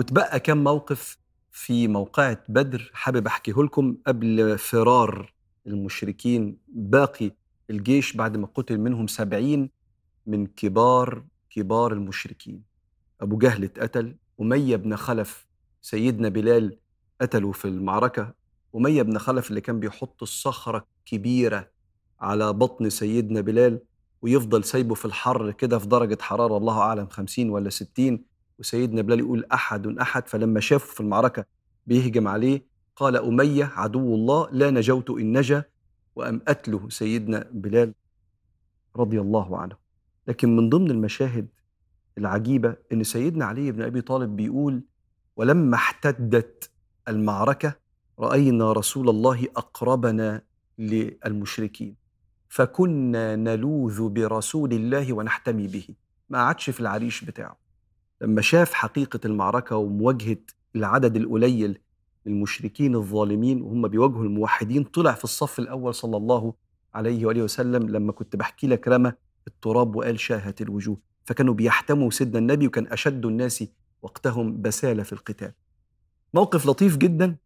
وتبقى كم موقف في موقعة بدر حابب أحكيه لكم قبل فرار المشركين باقي الجيش بعد ما قتل منهم سبعين من كبار كبار المشركين. أبو جهل اتقتل أمية بن خلف سيدنا بلال قتلوا في المعركة. أمية بن خلف اللي كان بيحط الصخرة كبيرة على بطن سيدنا بلال ويفضل سايبه في الحر كده في درجة حرارة الله أعلم خمسين ولا ستين. وسيدنا بلال يقول أحد أحد فلما شافه في المعركة بيهجم عليه قال أمية عدو الله لا نجوت إن نجا وأم أتله سيدنا بلال رضي الله عنه. لكن من ضمن المشاهد العجيبة إن سيدنا علي بن أبي طالب بيقول ولما احتدت المعركة رأينا رسول الله أقربنا للمشركين فكنا نلوذ برسول الله ونحتمي به ما عادش في العريش بتاعه. لما شاف حقيقة المعركة ومواجهة العدد القليل للمشركين الظالمين وهم بيواجهوا الموحدين طلع في الصف الأول صلى الله عليه وآله وسلم لما كنت بحكي لك رمى التراب وقال شاهت الوجوه. فكانوا بيحتموا سيدنا النبي وكان أشد الناس وقتهم بسالة في القتال. موقف لطيف جدا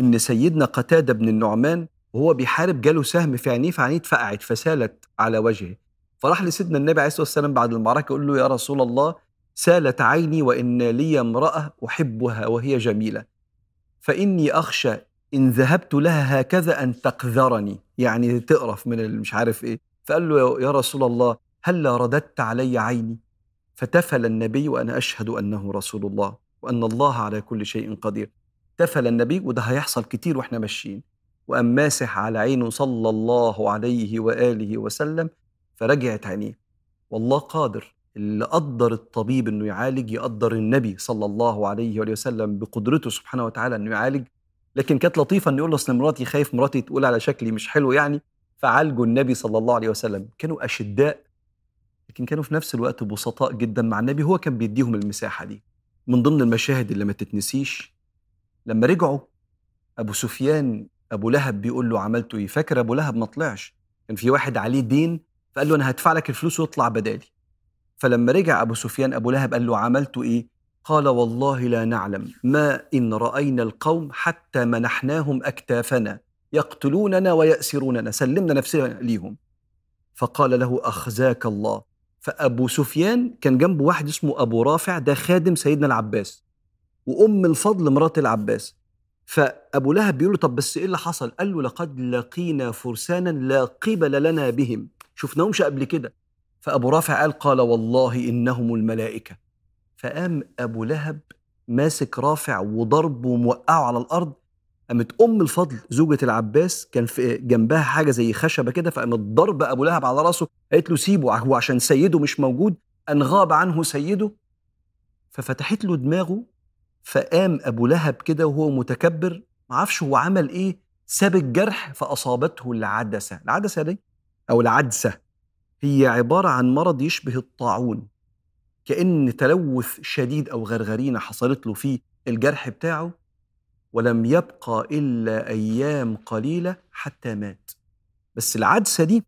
إن سيدنا قتادة بن النعمان وهو بيحارب جاله سهم في عينيه فعينيه اتفقعت فسالت على وجهه. فراح لسيدنا النبي عليه الصلاة والسلام بعد المعركة يقول له يا رسول الله سالت عيني وإن لي امرأة أحبها وهي جميلة. فإني أخشى إن ذهبت لها هكذا أن تقذرني. يعني تقرف من مش عارف إيه. فقال له يا رسول الله هلا رددت علي عيني؟ فتفل النبي وأنا أشهد أنه رسول الله وأن الله على كل شيء قدير. تفل النبي وده هيحصل كتير وإحنا ماشيين. وقام ماسح على عينه صلى الله عليه وآله وسلم فرجعت عينيه. والله قادر. اللي قدر الطبيب إنه يعالج يقدر النبي صلى الله عليه وآله وسلم بقدرته سبحانه وتعالى إنه يعالج. لكن كانت لطيفة إنه يقول له أصل مراتي خايف مراتي تقول على شكلي مش حلو يعني فعالجوا النبي صلى الله عليه وسلم. كانوا أشداء لكن كانوا في نفس الوقت بسطاء جدا مع النبي. هو كان بيديهم المساحة دي من ضمن المشاهد اللي ما تتنسيش. لما رجعوا أبو سفيان أبو لهب بيقول له عملته إيه؟ فاكر أبو لهب؟ ما طلعش. كان في واحد عليه دين فقال له أنا هدفع لك الفلوس واطلع بدالي. فلما رجع أبو سفيان أبو لهب قال له عملت إيه؟ قال والله لا نعلم. ما إن رأينا القوم حتى منحناهم أكتافنا يقتلوننا ويأسروننا. سلمنا نفسنا ليهم. فقال له أخزاك الله. فأبو سفيان كان جنبه واحد اسمه أبو رافع ده خادم سيدنا العباس وأم الفضل مرات العباس. فأبو لهب بيقول له طب بس إيه اللي حصل؟ قال له لقد لقينا فرسانا لا قبل لنا بهم. شفناهمش قبل كده. فأبو رافع قال قال والله إنهم الملائكة. فقام أبو لهب ماسك رافع وضربه وموقعه على الأرض قامت أم الفضل زوجة العباس كان في جنبها حاجة زي خشبة كده فقامت ضرب أبو لهب على رأسه قالت له سيبه هو عشان سيده مش موجود أن غاب عنه سيده. ففتحت له دماغه فقام أبو لهب كده وهو متكبر معرفش هو عمل إيه ساب الجرح فأصابته العدسة. العدسة دي أو العدسة. هي عبارة عن مرض يشبه الطاعون. كأن تلوث شديد أو غرغرينة حصلت له في الجرح بتاعه ولم يبقى إلا أيام قليلة حتى مات. بس العدسة دي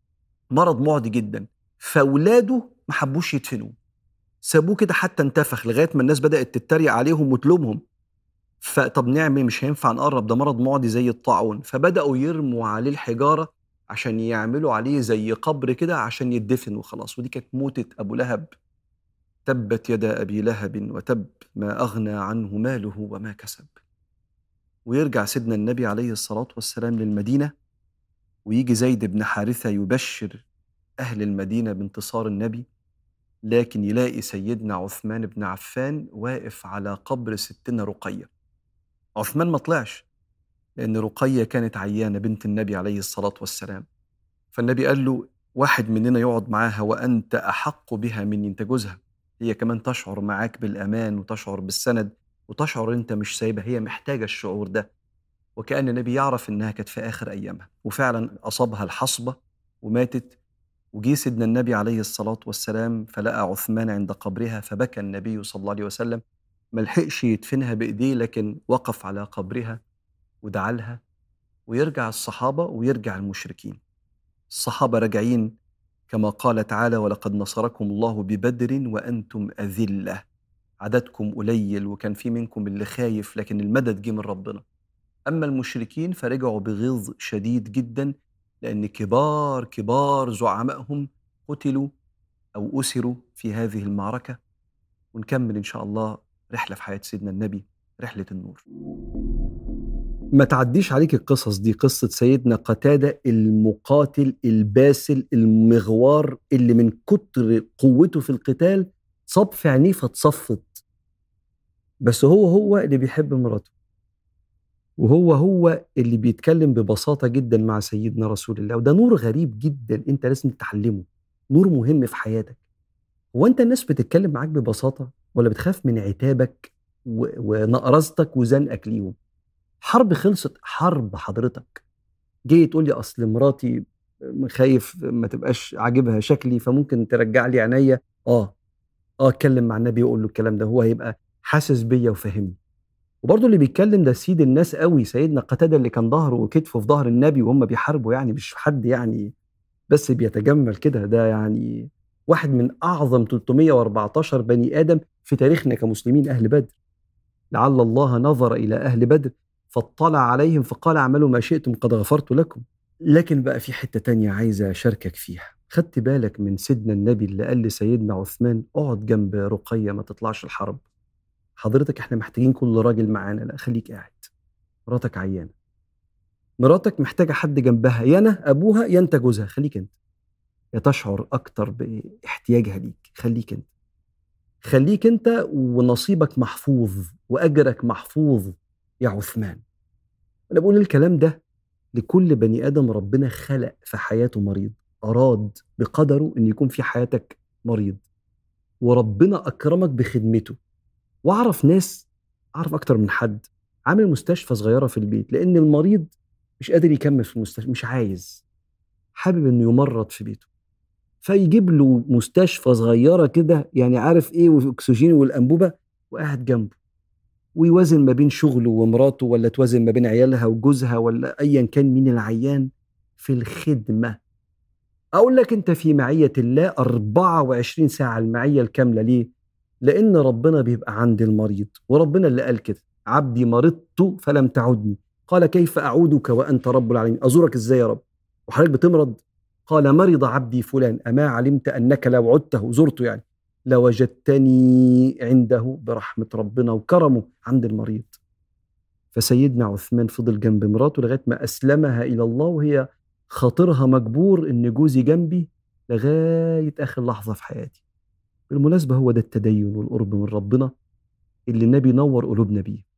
مرض معدي جدا. فأولاده ما حبوش يدفنوه. سابوه كده حتى انتفخ لغاية ما الناس بدأت تتريق عليهم وتلومهم. فطب نعمل مش هينفع نقرب ده مرض معدي زي الطاعون. فبدأوا يرموا عليه الحجارة عشان يعملوا عليه زي قبر كده عشان يدفن وخلاص ودي كانت موتة أبو لهب. تبت يدا أبي لهب وتب ما أغنى عنه ماله وما كسب. ويرجع سيدنا النبي عليه الصلاة والسلام للمدينة. ويجي زيد بن حارثة يبشر أهل المدينة بانتصار النبي. لكن يلاقي سيدنا عثمان بن عفان واقف على قبر ستنا رقية. عثمان ما طلعش. لأن رقية كانت عيانة بنت النبي عليه الصلاة والسلام. فالنبي قال له واحد مننا يقعد معاها وأنت أحق بها مني أنت جوزها. هي كمان تشعر معاك بالأمان وتشعر بالسند وتشعر أنت مش سايبها هي محتاجة الشعور ده. وكأن النبي يعرف إنها كانت في آخر أيامها. وفعلا أصابها الحصبة وماتت. وجي سيدنا النبي عليه الصلاة والسلام فلقى عثمان عند قبرها فبكى النبي صلى الله عليه وسلم. ملحقش يدفنها بإيديه لكن وقف على قبرها. ودعا لها ويرجع الصحابة ويرجع المشركين. الصحابة راجعين كما قال تعالى ولقد نصركم الله ببدر وأنتم أذلة. عددكم قليل وكان في منكم اللي خايف لكن المدد جه من ربنا. أما المشركين فرجعوا بغيظ شديد جدا لأن كبار كبار زعمائهم قتلوا أو أسروا في هذه المعركة. ونكمل إن شاء الله رحلة في حياة سيدنا النبي رحلة النور. ما تعديش عليك القصص دي قصة سيدنا قتادة المقاتل الباسل المغوار اللي من كتر قوته في القتال صب في عينيه فاتصفت. بس هو هو اللي بيحب مراته. وهو هو اللي بيتكلم ببساطة جدا مع سيدنا رسول الله. وده نور غريب جدا أنت لازم تتعلمه. نور مهم في حياتك. هو أنت الناس بتتكلم معاك ببساطة ولا بتخاف من عتابك ونقرزتك وزنقك ليهم؟ حرب خلصت حرب حضرتك. جاي تقول لي أصل مراتي خايف ما تبقاش عاجبها شكلي فممكن ترجع لي عينيا؟ آه. آه اتكلم مع النبي وقول له الكلام ده هو هيبقى حاسس بيا وفاهمني. وبرضه اللي بيتكلم ده سيد الناس قوي سيدنا قتادة اللي كان ظهره وكتفه في ظهر النبي وهم بيحاربوا يعني مش حد يعني بس بيتجمل كده. ده يعني واحد من أعظم 314 بني آدم في تاريخنا كمسلمين أهل بدر. لعل الله نظر إلى أهل بدر فاطلع عليهم فقال أعملوا ما شئتم قد غفرت لكم. لكن بقى في حتة تانية عايز أشاركك فيها. خدت بالك من سيدنا النبي اللي قال لسيدنا عثمان اقعد جنب رقية ما تطلعش الحرب؟ حضرتك إحنا محتاجين كل راجل معانا لا خليك قاعد. مراتك عيانة. مراتك محتاجة حد جنبها يا أنا أبوها يا أنت جوزها خليك أنت. يا تشعر أكتر باحتياجها ليك خليك أنت. خليك أنت ونصيبك محفوظ وأجرك محفوظ. يا عثمان. أنا بقول الكلام ده لكل بني آدم ربنا خلق في حياته مريض أراد بقدره إن يكون في حياتك مريض. وربنا أكرمك بخدمته. وأعرف ناس أعرف أكتر من حد عامل مستشفى صغيرة في البيت لأن المريض مش قادر يكمل في المستشفى مش عايز. حابب إنه يمرض في بيته. فيجيب له مستشفى صغيرة كده يعني عارف إيه والاكسجين والأنبوبة وقاعد جنبه. ويوازن ما بين شغله ومراته ولا توازن ما بين عيالها وجوزها ولا ايا كان مين العيان في الخدمة. أقول لك أنت في معية الله 24 ساعة المعية الكاملة ليه؟ لأن ربنا بيبقى عند المريض وربنا اللي قال كده عبدي مرضت فلم تعدني. قال كيف أعودك وأنت رب العالمين؟ أزورك إزاي يا رب؟ وحضرتك بتمرض؟ قال مرض عبدي فلان. أما علمت أنك لو عدته زرته يعني. لوجدتني عنده برحمة ربنا وكرمه عند المريض. فسيدنا عثمان فضل جنب مراته لغاية ما أسلمها إلى الله وهي خاطرها مجبور إن جوزي جنبي لغاية آخر لحظة في حياتي. بالمناسبة هو ده التدين والقرب من ربنا اللي النبي نور قلوبنا بيه.